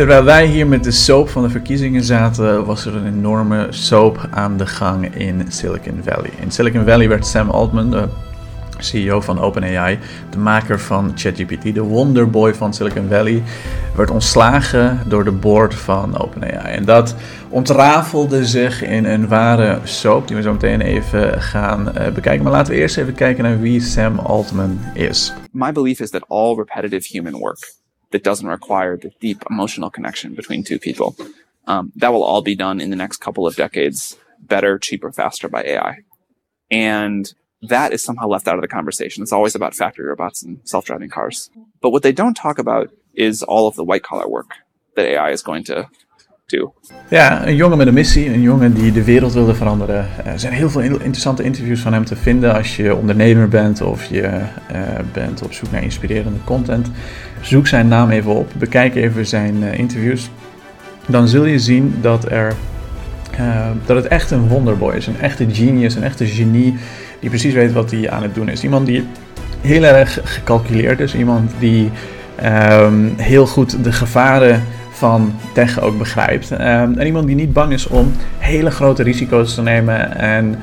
Terwijl wij hier met de soap van de verkiezingen zaten, was er een enorme soap aan de gang in Silicon Valley. In Silicon Valley werd Sam Altman, de CEO van OpenAI, de maker van ChatGPT, de wonderboy van Silicon Valley, werd ontslagen door de board van OpenAI. En dat ontrafelde zich in een ware soap, die we zo meteen even gaan uh, bekijken. Maar laten we eerst even kijken naar wie Sam Altman is. My belief is that all repetitive human work that doesn't require the deep emotional connection between two people, um, that will all be done in the next couple of decades, better, cheaper, faster by AI. And that is somehow left out of the conversation. It's always about factory robots and self-driving cars. But what they don't talk about is all of the white collar work that AI is going to do. Ja, een jongen met een missie, een jongen die de wereld wilde veranderen. Er zijn heel veel interessante interviews van hem te vinden als je ondernemer bent of je uh, bent op zoek naar inspirerende content. Zoek zijn naam even op, bekijk even zijn uh, interviews. Dan zul je zien dat, er, uh, dat het echt een wonderboy is, een echte genius, een echte genie die precies weet wat hij aan het doen is. Iemand die heel erg gecalculeerd is, iemand die um, heel goed de gevaren van tech ook begrijpt. Um, en iemand die niet bang is om hele grote risico's te nemen en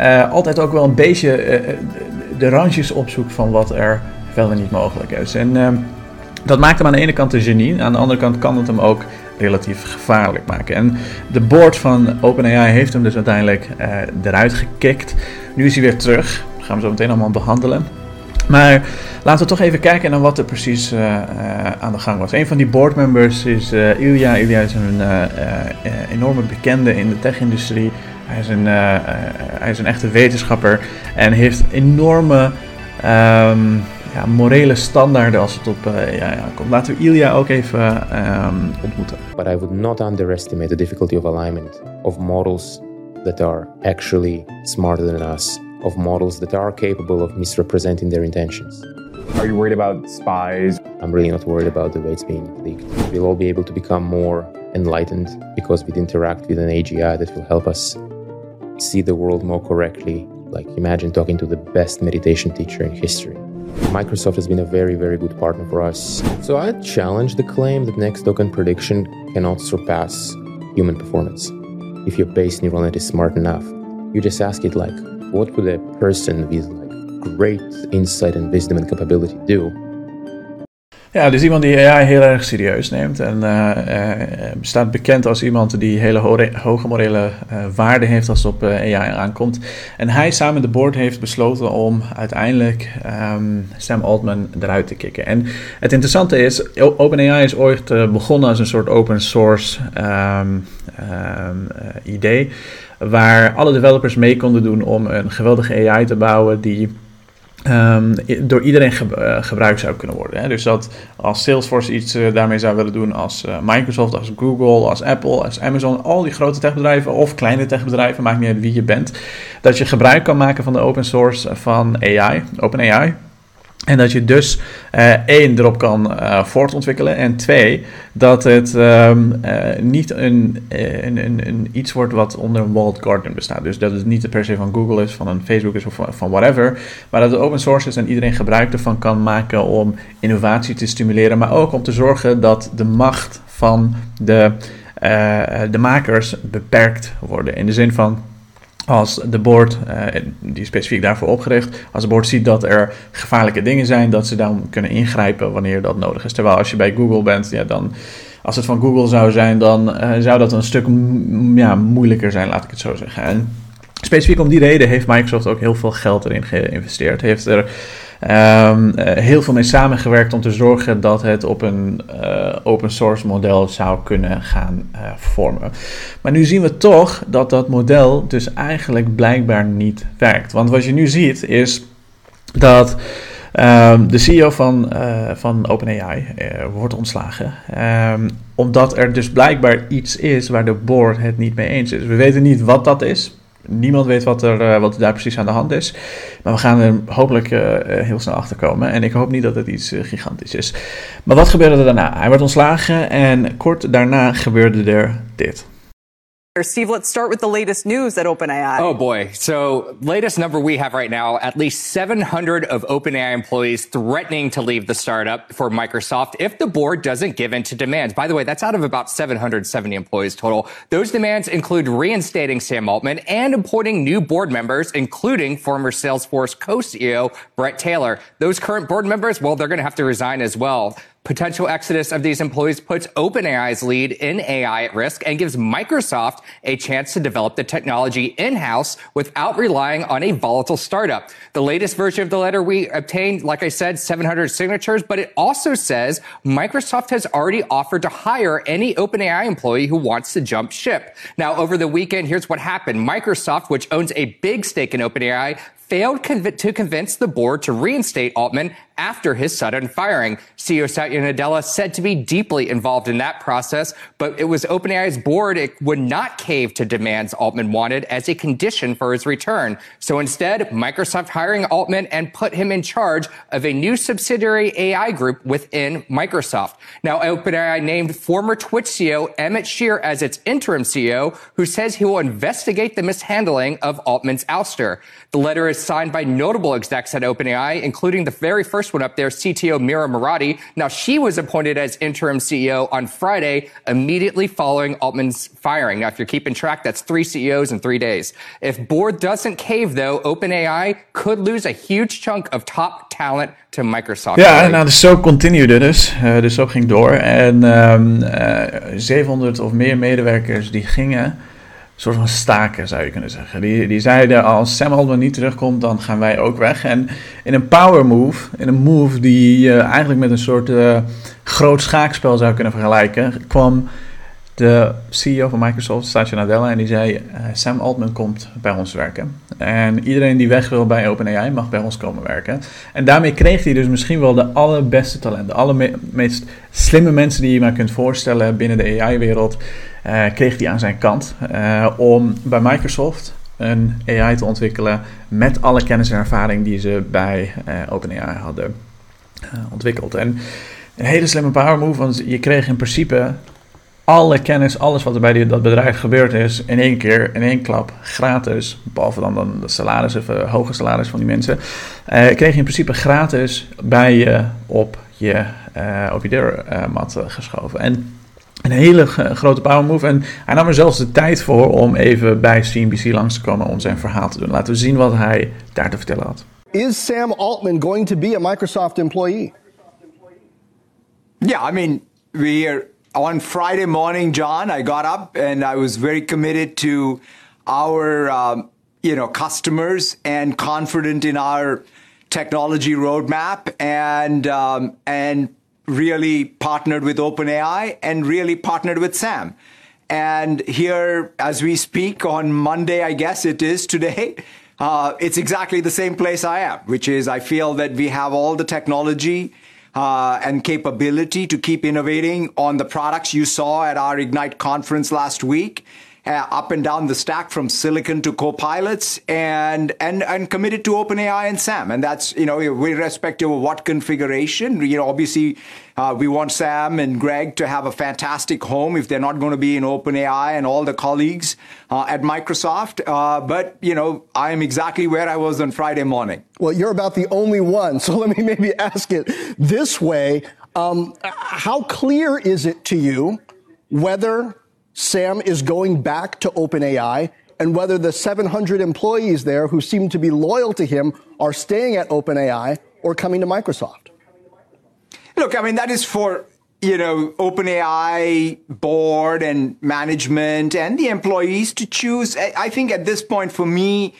uh, altijd ook wel een beetje de randjes opzoekt van wat er wel en niet mogelijk is. En uh, dat maakt hem aan de ene kant een genie, aan de andere kant kan het hem ook relatief gevaarlijk maken. En de board van OpenAI heeft hem dus uiteindelijk uh, eruit gekikt. Nu is hij weer terug. Dat gaan we zo meteen allemaal behandelen. Maar laten we toch even kijken naar wat er precies uh, uh, aan de gang was. Een van die boardmembers is uh, Ilya. Ilya is een enorme bekende in de tech-industrie. Hij, is een, hij is een echte wetenschapper en heeft enorme um, ja, morele standaarden als het op ja, ja, komt. Laten we Ilya ook even um, ontmoeten. But I would not underestimate the difficulty of alignment of models that are actually smarter than us. of models that are capable of misrepresenting their intentions. Are you worried about spies? I'm really not worried about the way it's being leaked. We'll all be able to become more enlightened because we'd interact with an AGI that will help us see the world more correctly. Like, imagine talking to the best meditation teacher in history. Microsoft has been a very, very good partner for us. So I challenge the claim that next token prediction cannot surpass human performance. If your base neural net is smart enough, you just ask it, like, what would a person with like great insight and wisdom and capability do? Ja, dus iemand die AI heel erg serieus neemt en uh, uh, staat bekend als iemand die hele ho hoge morele uh, waarde heeft als het op AI aankomt. En hij samen met de board heeft besloten om uiteindelijk um, Sam Altman eruit te kicken. En het interessante is, OpenAI is ooit begonnen als een soort open source um, um, idee waar alle developers mee konden doen om een geweldige AI te bouwen die um, door iedereen ge uh, gebruikt zou kunnen worden. Hè. Dus dat als Salesforce iets uh, daarmee zou willen doen, als uh, Microsoft, als Google, als Apple, als Amazon, al die grote techbedrijven of kleine techbedrijven, maakt niet uit wie je bent, dat je gebruik kan maken van de open source van AI, OpenAI. En dat je dus uh, één erop kan uh, voortontwikkelen. En twee, dat het um, uh, niet een, een, een, een, iets wordt wat onder een walled garden bestaat. Dus dat het niet per se van Google is, van een Facebook is of van, van whatever. Maar dat het open source is en iedereen gebruik ervan kan maken om innovatie te stimuleren. Maar ook om te zorgen dat de macht van de, de makers beperkt worden. In de zin van als de board, uh, die specifiek daarvoor opgericht, als de board ziet dat er gevaarlijke dingen zijn, dat ze dan kunnen ingrijpen wanneer dat nodig is. Terwijl als je bij Google bent, ja, dan, als het van Google zou zijn, dan uh, zou dat een stuk ja, moeilijker zijn, laat ik het zo zeggen. En specifiek om die reden heeft Microsoft ook heel veel geld erin geïnvesteerd. Heeft er Um, uh, heel veel mee samengewerkt om te zorgen dat het op een uh, open source model zou kunnen gaan uh, vormen. Maar nu zien we toch dat dat model dus eigenlijk blijkbaar niet werkt. Want wat je nu ziet is dat um, de CEO van, van OpenAI wordt ontslagen. Um, omdat er dus blijkbaar iets is waar de board het niet mee eens is. We weten niet wat dat is. Niemand weet wat er, uh, wat daar precies aan de hand is. Maar we gaan er hopelijk uh, heel snel achter komen. En ik hoop niet dat het iets gigantisch is. Maar wat gebeurde er daarna? Hij werd ontslagen en kort daarna gebeurde er dit. Steve, let's start with the latest news at OpenAI. Oh boy. So latest number we have right now, at least 700 of OpenAI employees threatening to leave the startup for Microsoft if the board doesn't give in to demands. By the way, that's out of about 770 employees total. Those demands include reinstating Sam Altman and appointing new board members, including former Salesforce co-CEO Brett Taylor. Those current board members, well, they're going to have to resign as well. Potential exodus of these employees puts OpenAI's lead in AI at risk and gives Microsoft a chance to develop the technology in-house without relying on a volatile startup. The latest version of the letter we obtained, like I said, 700 signatures, but it also says Microsoft has already offered to hire any OpenAI employee who wants to jump ship. Now, over the weekend, here's what happened. Microsoft, which owns a big stake in OpenAI, failed conv- to convince the board to reinstate Altman after his sudden firing. CEO Satya Nadella said to be deeply involved in that process, but it was OpenAI's board it would not cave to demands Altman wanted as a condition for his return. So instead, Microsoft hiring Altman and put him in charge of a new subsidiary AI group within Microsoft. Now, OpenAI named former Twitch CEO Emmett Shear as its interim CEO, who says he will investigate the mishandling of Altman's ouster. The letter is signed by notable execs at OpenAI, including the very first one up there, CTO Mira Murati. Now, she was appointed as interim CEO on Friday, immediately following Altman's firing. Now, if you're keeping track, that's three CEOs in three days. If board doesn't cave, though, OpenAI could lose a huge chunk of top talent to Microsoft. Ja, nou, de soap continuede dus. Uh, de soap ging door. En um, uh, 700 of meer medewerkers die gingen soort van staken, zou je kunnen zeggen. Die, die zeiden, als Sam Altman niet terugkomt, dan gaan wij ook weg. En in een power move, in een move die je eigenlijk met een soort uh, groot schaakspel zou kunnen vergelijken, kwam de CEO van Microsoft, Satya Nadella, en die zei: uh, Sam Altman komt bij ons werken. En iedereen die weg wil bij OpenAI mag bij ons komen werken. En daarmee kreeg hij dus misschien wel de allerbeste talenten, de allermeest slimme mensen die je maar kunt voorstellen binnen de AI-wereld, kreeg hij aan zijn kant uh, om bij Microsoft een AI te ontwikkelen met alle kennis en ervaring die ze bij OpenAI hadden ontwikkeld. En een hele slimme power move, want je kreeg in principe alle kennis, alles wat er bij dat bedrijf gebeurd is, in één keer, in één klap, gratis. Behalve dan, dan de salaris, of hoge salaris van die mensen. Uh, kreeg je in principe gratis bij je op je, uh, op je deurmat geschoven. En een hele grote power move. En hij nam er zelfs de tijd voor om even bij CNBC langs te komen om zijn verhaal te doen. Laten we zien wat hij daar te vertellen had. Is Sam Altman going to be a Microsoft employee? Yeah, I mean, we're on Friday morning, John, I got up and I was very committed to our, um, you know, customers and confident in our technology roadmap and um, and really partnered with OpenAI and really partnered with Sam. And here, as we speak on Monday, I guess it is today, uh, it's exactly the same place I am, which is I feel that we have all the technology uh, and capability to keep innovating on the products you saw at our Ignite conference last week. Uh, up and down the stack from silicon to co-pilots and and and committed to OpenAI and SAM and that's you know irrespective of what configuration you know obviously uh, we want Sam and Greg to have a fantastic home if they're not going to be in OpenAI and all the colleagues uh, at Microsoft. Uh, but, you know, I am exactly where I was on Friday morning. Well, you're about the only one. So let me maybe ask it this way. Um, how clear is it to you whether Sam is going back to OpenAI and whether the 700 employees there who seem to be loyal to him are staying at OpenAI or coming to Microsoft? Look, I mean, that is for, you know, OpenAI board and management and the employees to choose. I think at this point for me,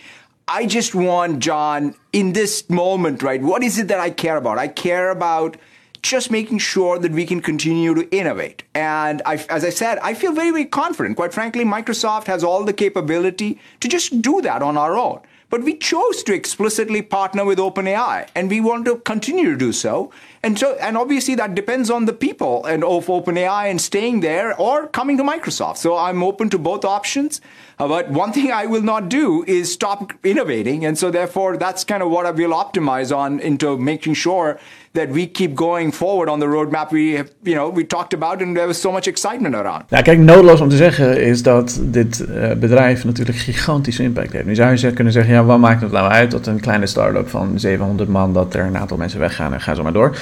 I just want, John, in this moment, right? What is it that I care about? I care about just making sure that we can continue to innovate. And I, as I said, I feel very, very confident. Quite frankly, Microsoft has all the capability to just do that on our own. but we chose to explicitly partner with OpenAI, and we want to continue to do so. And so, and obviously that depends on the people and of OpenAI and staying there or coming to Microsoft. So I'm open to both options. Uh, but one thing I will not do is stop innovating, and so therefore that's kind of what I will optimize on into making sure that we keep going forward on the roadmap we have, you know we talked about and there was so much excitement around. Ja, kijk, noodloos om te zeggen is dat dit uh, bedrijf natuurlijk gigantische impact heeft. Nu zou je kunnen zeggen, ja, wat maakt het nou uit dat een kleine start-up van 700 man, dat er een aantal mensen weggaan en ga zo maar door.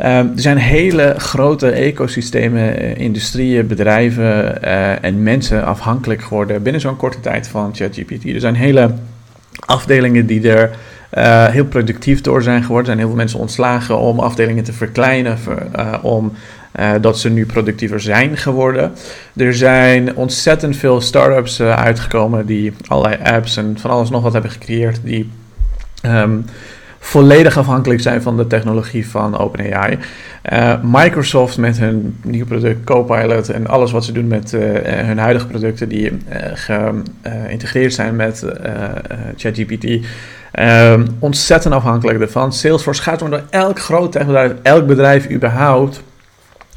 Uh, er zijn hele grote ecosystemen, uh, industrieën, bedrijven en mensen afhankelijk geworden binnen zo'n korte tijd van ChatGPT. Er zijn hele afdelingen die er uh, heel productief door zijn geworden. Er zijn heel veel mensen ontslagen om afdelingen te verkleinen, uh, om uh, dat ze nu productiever zijn geworden. Er zijn ontzettend veel startups uitgekomen die allerlei apps en van alles nog wat hebben gecreëerd die um, volledig afhankelijk zijn van de technologie van OpenAI. Microsoft met hun nieuw product Copilot en alles wat ze doen met hun huidige producten die geïntegreerd zijn met ChatGPT. Um, ontzettend afhankelijk ervan. Salesforce gaat door elk groot techbedrijf, elk bedrijf überhaupt.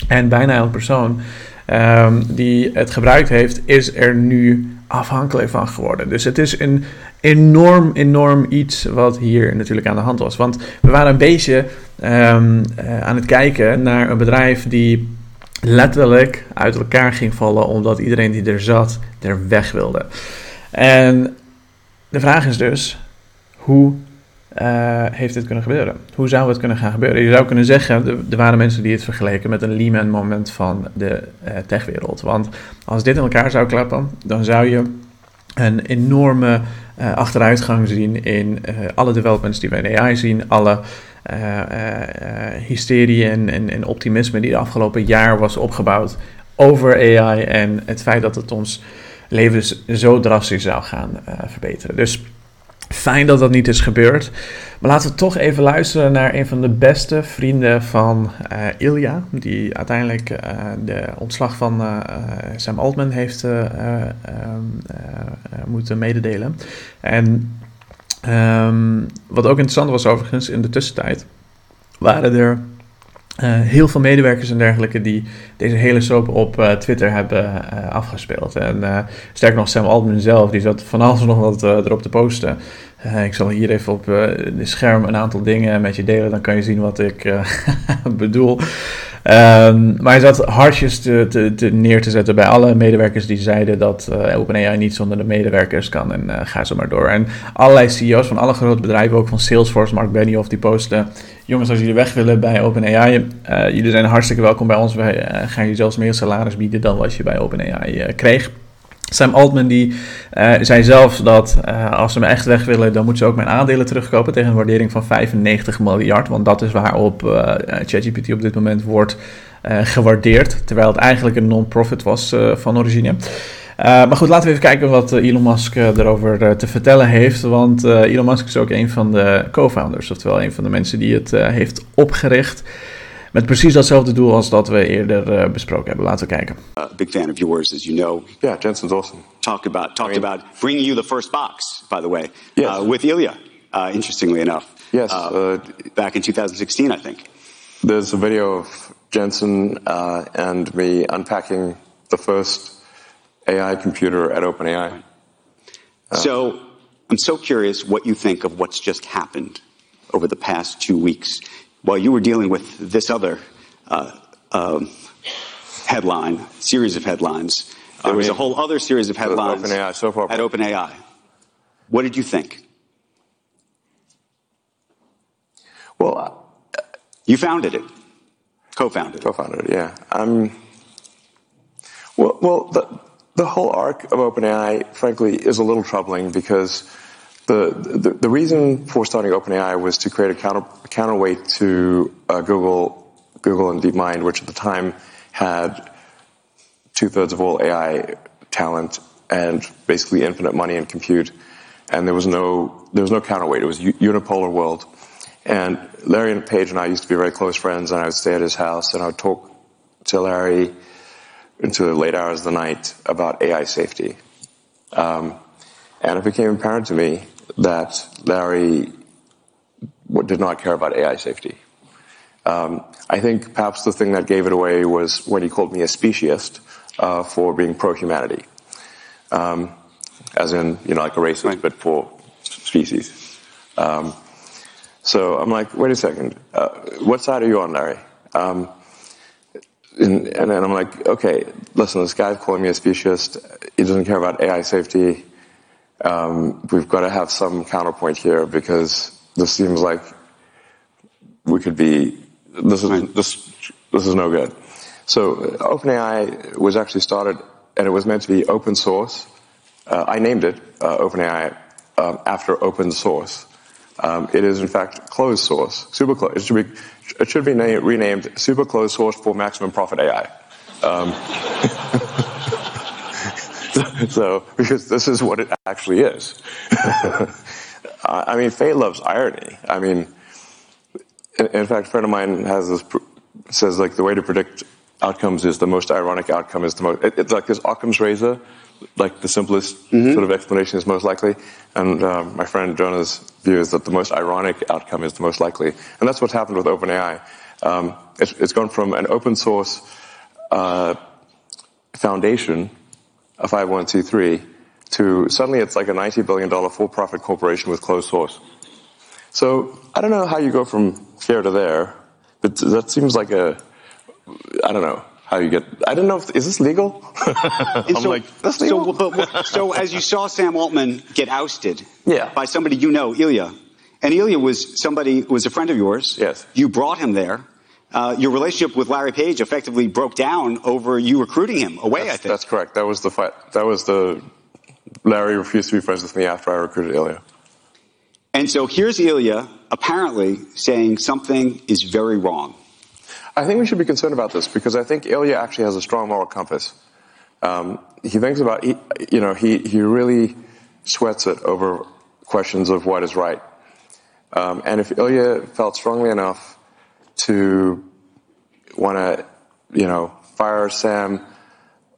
En bijna elke persoon um, die het gebruikt heeft, is er nu afhankelijk van geworden. Dus het is een enorm, enorm iets wat hier natuurlijk aan de hand was. Want we waren een beetje um, uh, aan het kijken naar een bedrijf die letterlijk uit elkaar ging vallen omdat iedereen die er zat er weg wilde. En de vraag is dus, hoe uh, heeft dit kunnen gebeuren? Hoe zou het kunnen gaan gebeuren? Je zou kunnen zeggen, er waren mensen die het vergeleken met een Lehman moment van de uh, techwereld. Want als dit in elkaar zou klappen, dan zou je een enorme uh, achteruitgang zien in alle developments die we in AI zien, alle hysterie en, en, en optimisme die de afgelopen jaar was opgebouwd over AI en het feit dat het ons leven zo drastisch zou gaan verbeteren. Dus Fijn dat dat niet is gebeurd. Maar laten we toch even luisteren naar een van de beste vrienden van uh, Ilja. Die uiteindelijk uh, de ontslag van uh, Sam Altman heeft moeten mededelen. En um, wat ook interessant was overigens in de tussentijd. Waren er uh, heel veel medewerkers en dergelijke die deze hele soap op uh, Twitter hebben uh, afgespeeld. En sterker nog, Sam Altman zelf, die zat van alles nog wat erop te posten. ik zal hier even op de scherm een aantal dingen met je delen, dan kan je zien wat ik bedoel. Um, maar hij zat hartjes te, te, neer te zetten bij alle medewerkers die zeiden dat uh, OpenAI niet zonder de medewerkers kan. En uh, ga zo maar door. En allerlei CEO's van alle grote bedrijven, ook van Salesforce, Mark Benioff, die posten... Jongens, als jullie weg willen bij OpenAI, uh, jullie zijn hartstikke welkom bij ons. Wij gaan je zelfs meer salaris bieden dan wat je bij OpenAI kreeg. Sam Altman die uh, zei zelf dat uh, als ze me echt weg willen, dan moeten ze ook mijn aandelen terugkopen tegen een waardering van 95 miljard. Want dat is waarop uh, ChatGPT op dit moment wordt gewaardeerd. Terwijl het eigenlijk een non-profit was van origine. maar goed, laten we even kijken wat Elon Musk erover te vertellen heeft. Want Elon Musk is ook een van de co-founders, oftewel een van de mensen die het heeft opgericht. Met precies datzelfde doel als dat we eerder uh, besproken hebben. Laten we kijken. A big fan of yours, as you know. Yeah, Jensen's awesome. Talk about talked I mean, about bringing you the first box, by the way. Yes. Uh, with Ilya, uh, interestingly enough. Yes. Uh, uh, back in 2016, I think. There's a video of Jensen uh, and me unpacking the first AI computer at OpenAI. so I'm so curious what you think of what's just happened over the past two weeks while you were dealing with this other uh, um, headline, series of headlines, there I was mean, a whole other series of headlines OpenAI, so far. at OpenAI. What did you think? Well, uh, you founded it, co-founded it. Co-founded it, yeah. Um, well, well, the, the whole arc of OpenAI, frankly, is a little troubling because the, the, reason for starting OpenAI was to create a counter, counterweight to uh, Google, Google and DeepMind, which at the time had two thirds of all AI talent and basically infinite money and compute. And there was no, there was no counterweight. It was a unipolar world. And Larry and Paige and I used to be very close friends, and I would stay at his house and I would talk to Larry into the late hours of the night about AI safety. Um, and it became apparent to me that Larry did not care about AI safety. Um, I think perhaps the thing that gave it away was when he called me a speciesist uh, for being pro-humanity, um, as in you know like a racist, right. but for species. Um, so I'm like, wait a second, uh, what side are you on, Larry? Um, and, and, then I'm like, okay, listen, this guy's calling me a speciesist. He doesn't care about AI safety. Um, we've got to have some counterpoint here because this seems like we could be this is this this is no good. So OpenAI was actually started, and it was meant to be open source. Uh, I named it uh, OpenAI um, after open source. Um, it is in fact closed source, super closed. It should be it should be named, renamed super closed source for maximum profit AI. Um, so because this is what it actually is. I mean, fate loves irony. I mean, in, in, fact, a friend of mine has this says like the way to predict outcomes is the most ironic outcome is the most. It, it's like this Occam's razor, like the simplest mm-hmm. sort of explanation is most likely. And um, my friend Jonah's view is that the most ironic outcome is the most likely, and that's what's happened with OpenAI. Um, it's, it's gone from an open source uh, foundation, a 501c3, to suddenly it's like a $90 billion for profit corporation with closed source. So I don't know how you go from here to there, but that seems like a, I don't know how you get. I don't know if is this legal. I'm so, like, that's legal. So, but, so as you saw Sam Altman get ousted, yeah. by somebody you know, Ilya, and Ilya was somebody was a friend of yours. Yes, you brought him there. Uh, your relationship with Larry Page effectively broke down over you recruiting him away. That's, I think that's correct. That was the fight. That was the Larry refused to be friends with me after I recruited Ilya. And so here's Ilya apparently saying something is very wrong. I think we should be concerned about this because I think Ilya actually has a strong moral compass. Um, he thinks about, he, you know, he, he really sweats it over questions of what is right. Um, and if Ilya felt strongly enough to want to, you know, fire Sam,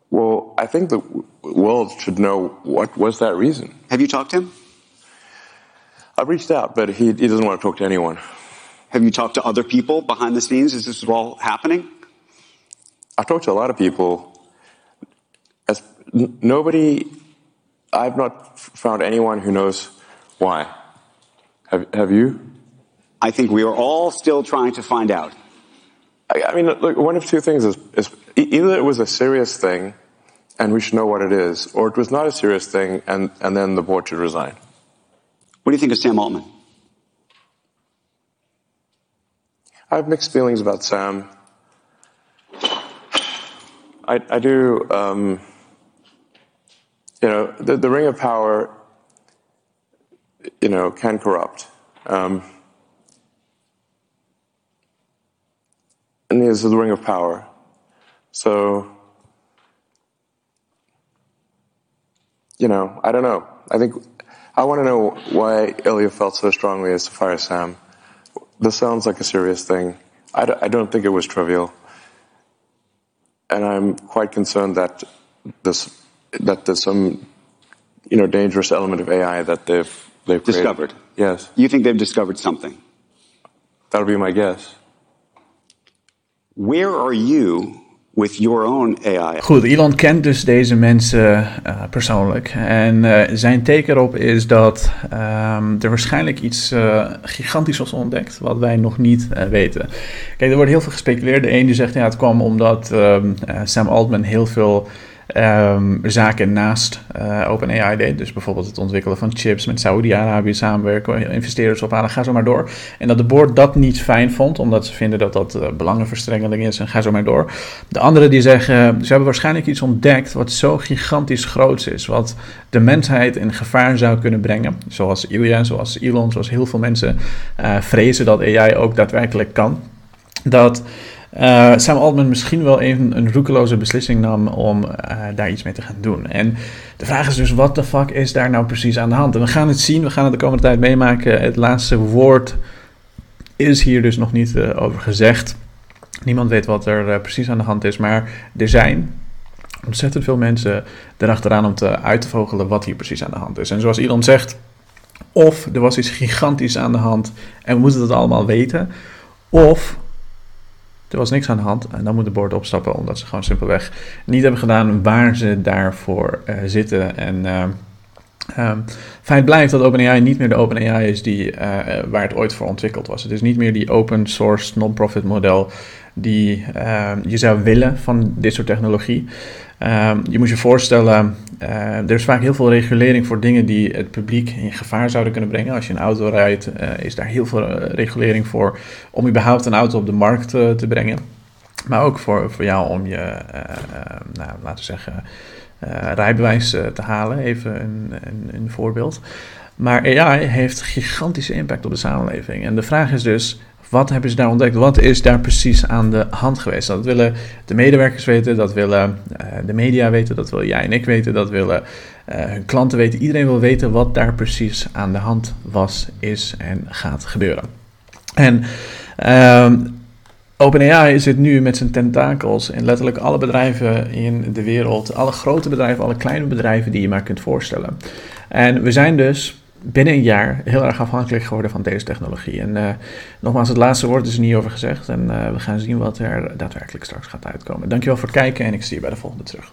well, I think the world should know what was that reason. Have you talked to him? I've reached out, but he, he doesn't want to talk to anyone. Have you talked to other people behind the scenes? Is this all happening? I've talked to a lot of people. As n- nobody, I've not found anyone who knows why. Have, have you? I think we are all still trying to find out. I, I mean, look, one of two things is, is either it was a serious thing and we should know what it is, or it was not a serious thing and, and then the board should resign. What do you think of Sam Altman? I have mixed feelings about Sam. I, I do, um, you know, the, the ring of power, you know, can corrupt. Um, and there's the ring of power. So, you know, I don't know. I think I want to know why Ilya felt so strongly as to fire Sam. This sounds like a serious thing. I d- I don't think it was trivial, and I'm quite concerned that this that there's some you know dangerous element of AI that they've they've discovered. Created. Yes, you think they've discovered something? That'll be my guess. Where are you with your own AI. Goed, Elon kent dus deze mensen uh, persoonlijk. En uh, zijn teken erop is dat um, er waarschijnlijk iets uh, gigantisch was ontdekt, wat wij nog niet weten. Kijk, er wordt heel veel gespeculeerd. De een die zegt, ja, het kwam omdat um, Sam Altman heel veel um, zaken naast uh, OpenAI deed. Dus bijvoorbeeld het ontwikkelen van chips met Saudi-Arabië samenwerken, investeerders ophalen, ga zo maar door. En dat de board dat niet fijn vond, omdat ze vinden dat dat uh, belangenverstrengeling is en ga zo maar door. De anderen die zeggen, ze hebben waarschijnlijk iets ontdekt wat zo gigantisch groot is, wat de mensheid in gevaar zou kunnen brengen. Zoals Ilya, zoals Elon, zoals heel veel mensen uh, vrezen dat AI ook daadwerkelijk kan. Dat uh, Sam Altman misschien wel even een roekeloze beslissing nam om uh, daar iets mee te gaan doen. En de vraag is dus, wat de fuck is daar nou precies aan de hand? En we gaan het zien, we gaan het de komende tijd meemaken. Het laatste woord is hier dus nog niet uh, over gezegd. Niemand weet wat er precies aan de hand is, maar er zijn ontzettend veel mensen erachteraan om te uit te vogelen wat hier precies aan de hand is. En zoals Elon zegt, Of er was iets gigantisch aan de hand en we moeten het allemaal weten. Of er was niks aan de hand en dan moet de board opstappen omdat ze gewoon simpelweg niet hebben gedaan waar ze daarvoor uh, zitten. En uh, um, feit blijft dat OpenAI niet meer de OpenAI is die, uh, waar het ooit voor ontwikkeld was. Het is niet meer die open source non-profit model die je zou willen van dit soort technologie. Um, je moet je voorstellen, uh, er is vaak heel veel regulering voor dingen die het publiek in gevaar zouden kunnen brengen. Als je een auto rijdt, uh, is daar heel veel regulering voor om überhaupt een auto op de markt te brengen. Maar ook voor, voor jou om je, nou, laten we zeggen, rijbewijs te halen. Even een, een, een voorbeeld. Maar AI heeft gigantische impact op de samenleving. En de vraag is dus, wat hebben ze daar ontdekt? Wat is daar precies aan de hand geweest? Dat willen de medewerkers weten, dat willen uh, de media weten, dat wil jij en ik weten, dat willen uh, hun klanten weten. Iedereen wil weten wat daar precies aan de hand was, is en gaat gebeuren. En um, OpenAI zit nu met zijn tentakels in letterlijk alle bedrijven in de wereld. Alle grote bedrijven, alle kleine bedrijven die je maar kunt voorstellen. En we zijn dus binnen een jaar heel erg afhankelijk geworden van deze technologie. En uh, nogmaals, het laatste woord is er niet over gezegd. En uh, we gaan zien wat er daadwerkelijk straks gaat uitkomen. Dankjewel voor het kijken en ik zie je bij de volgende terug.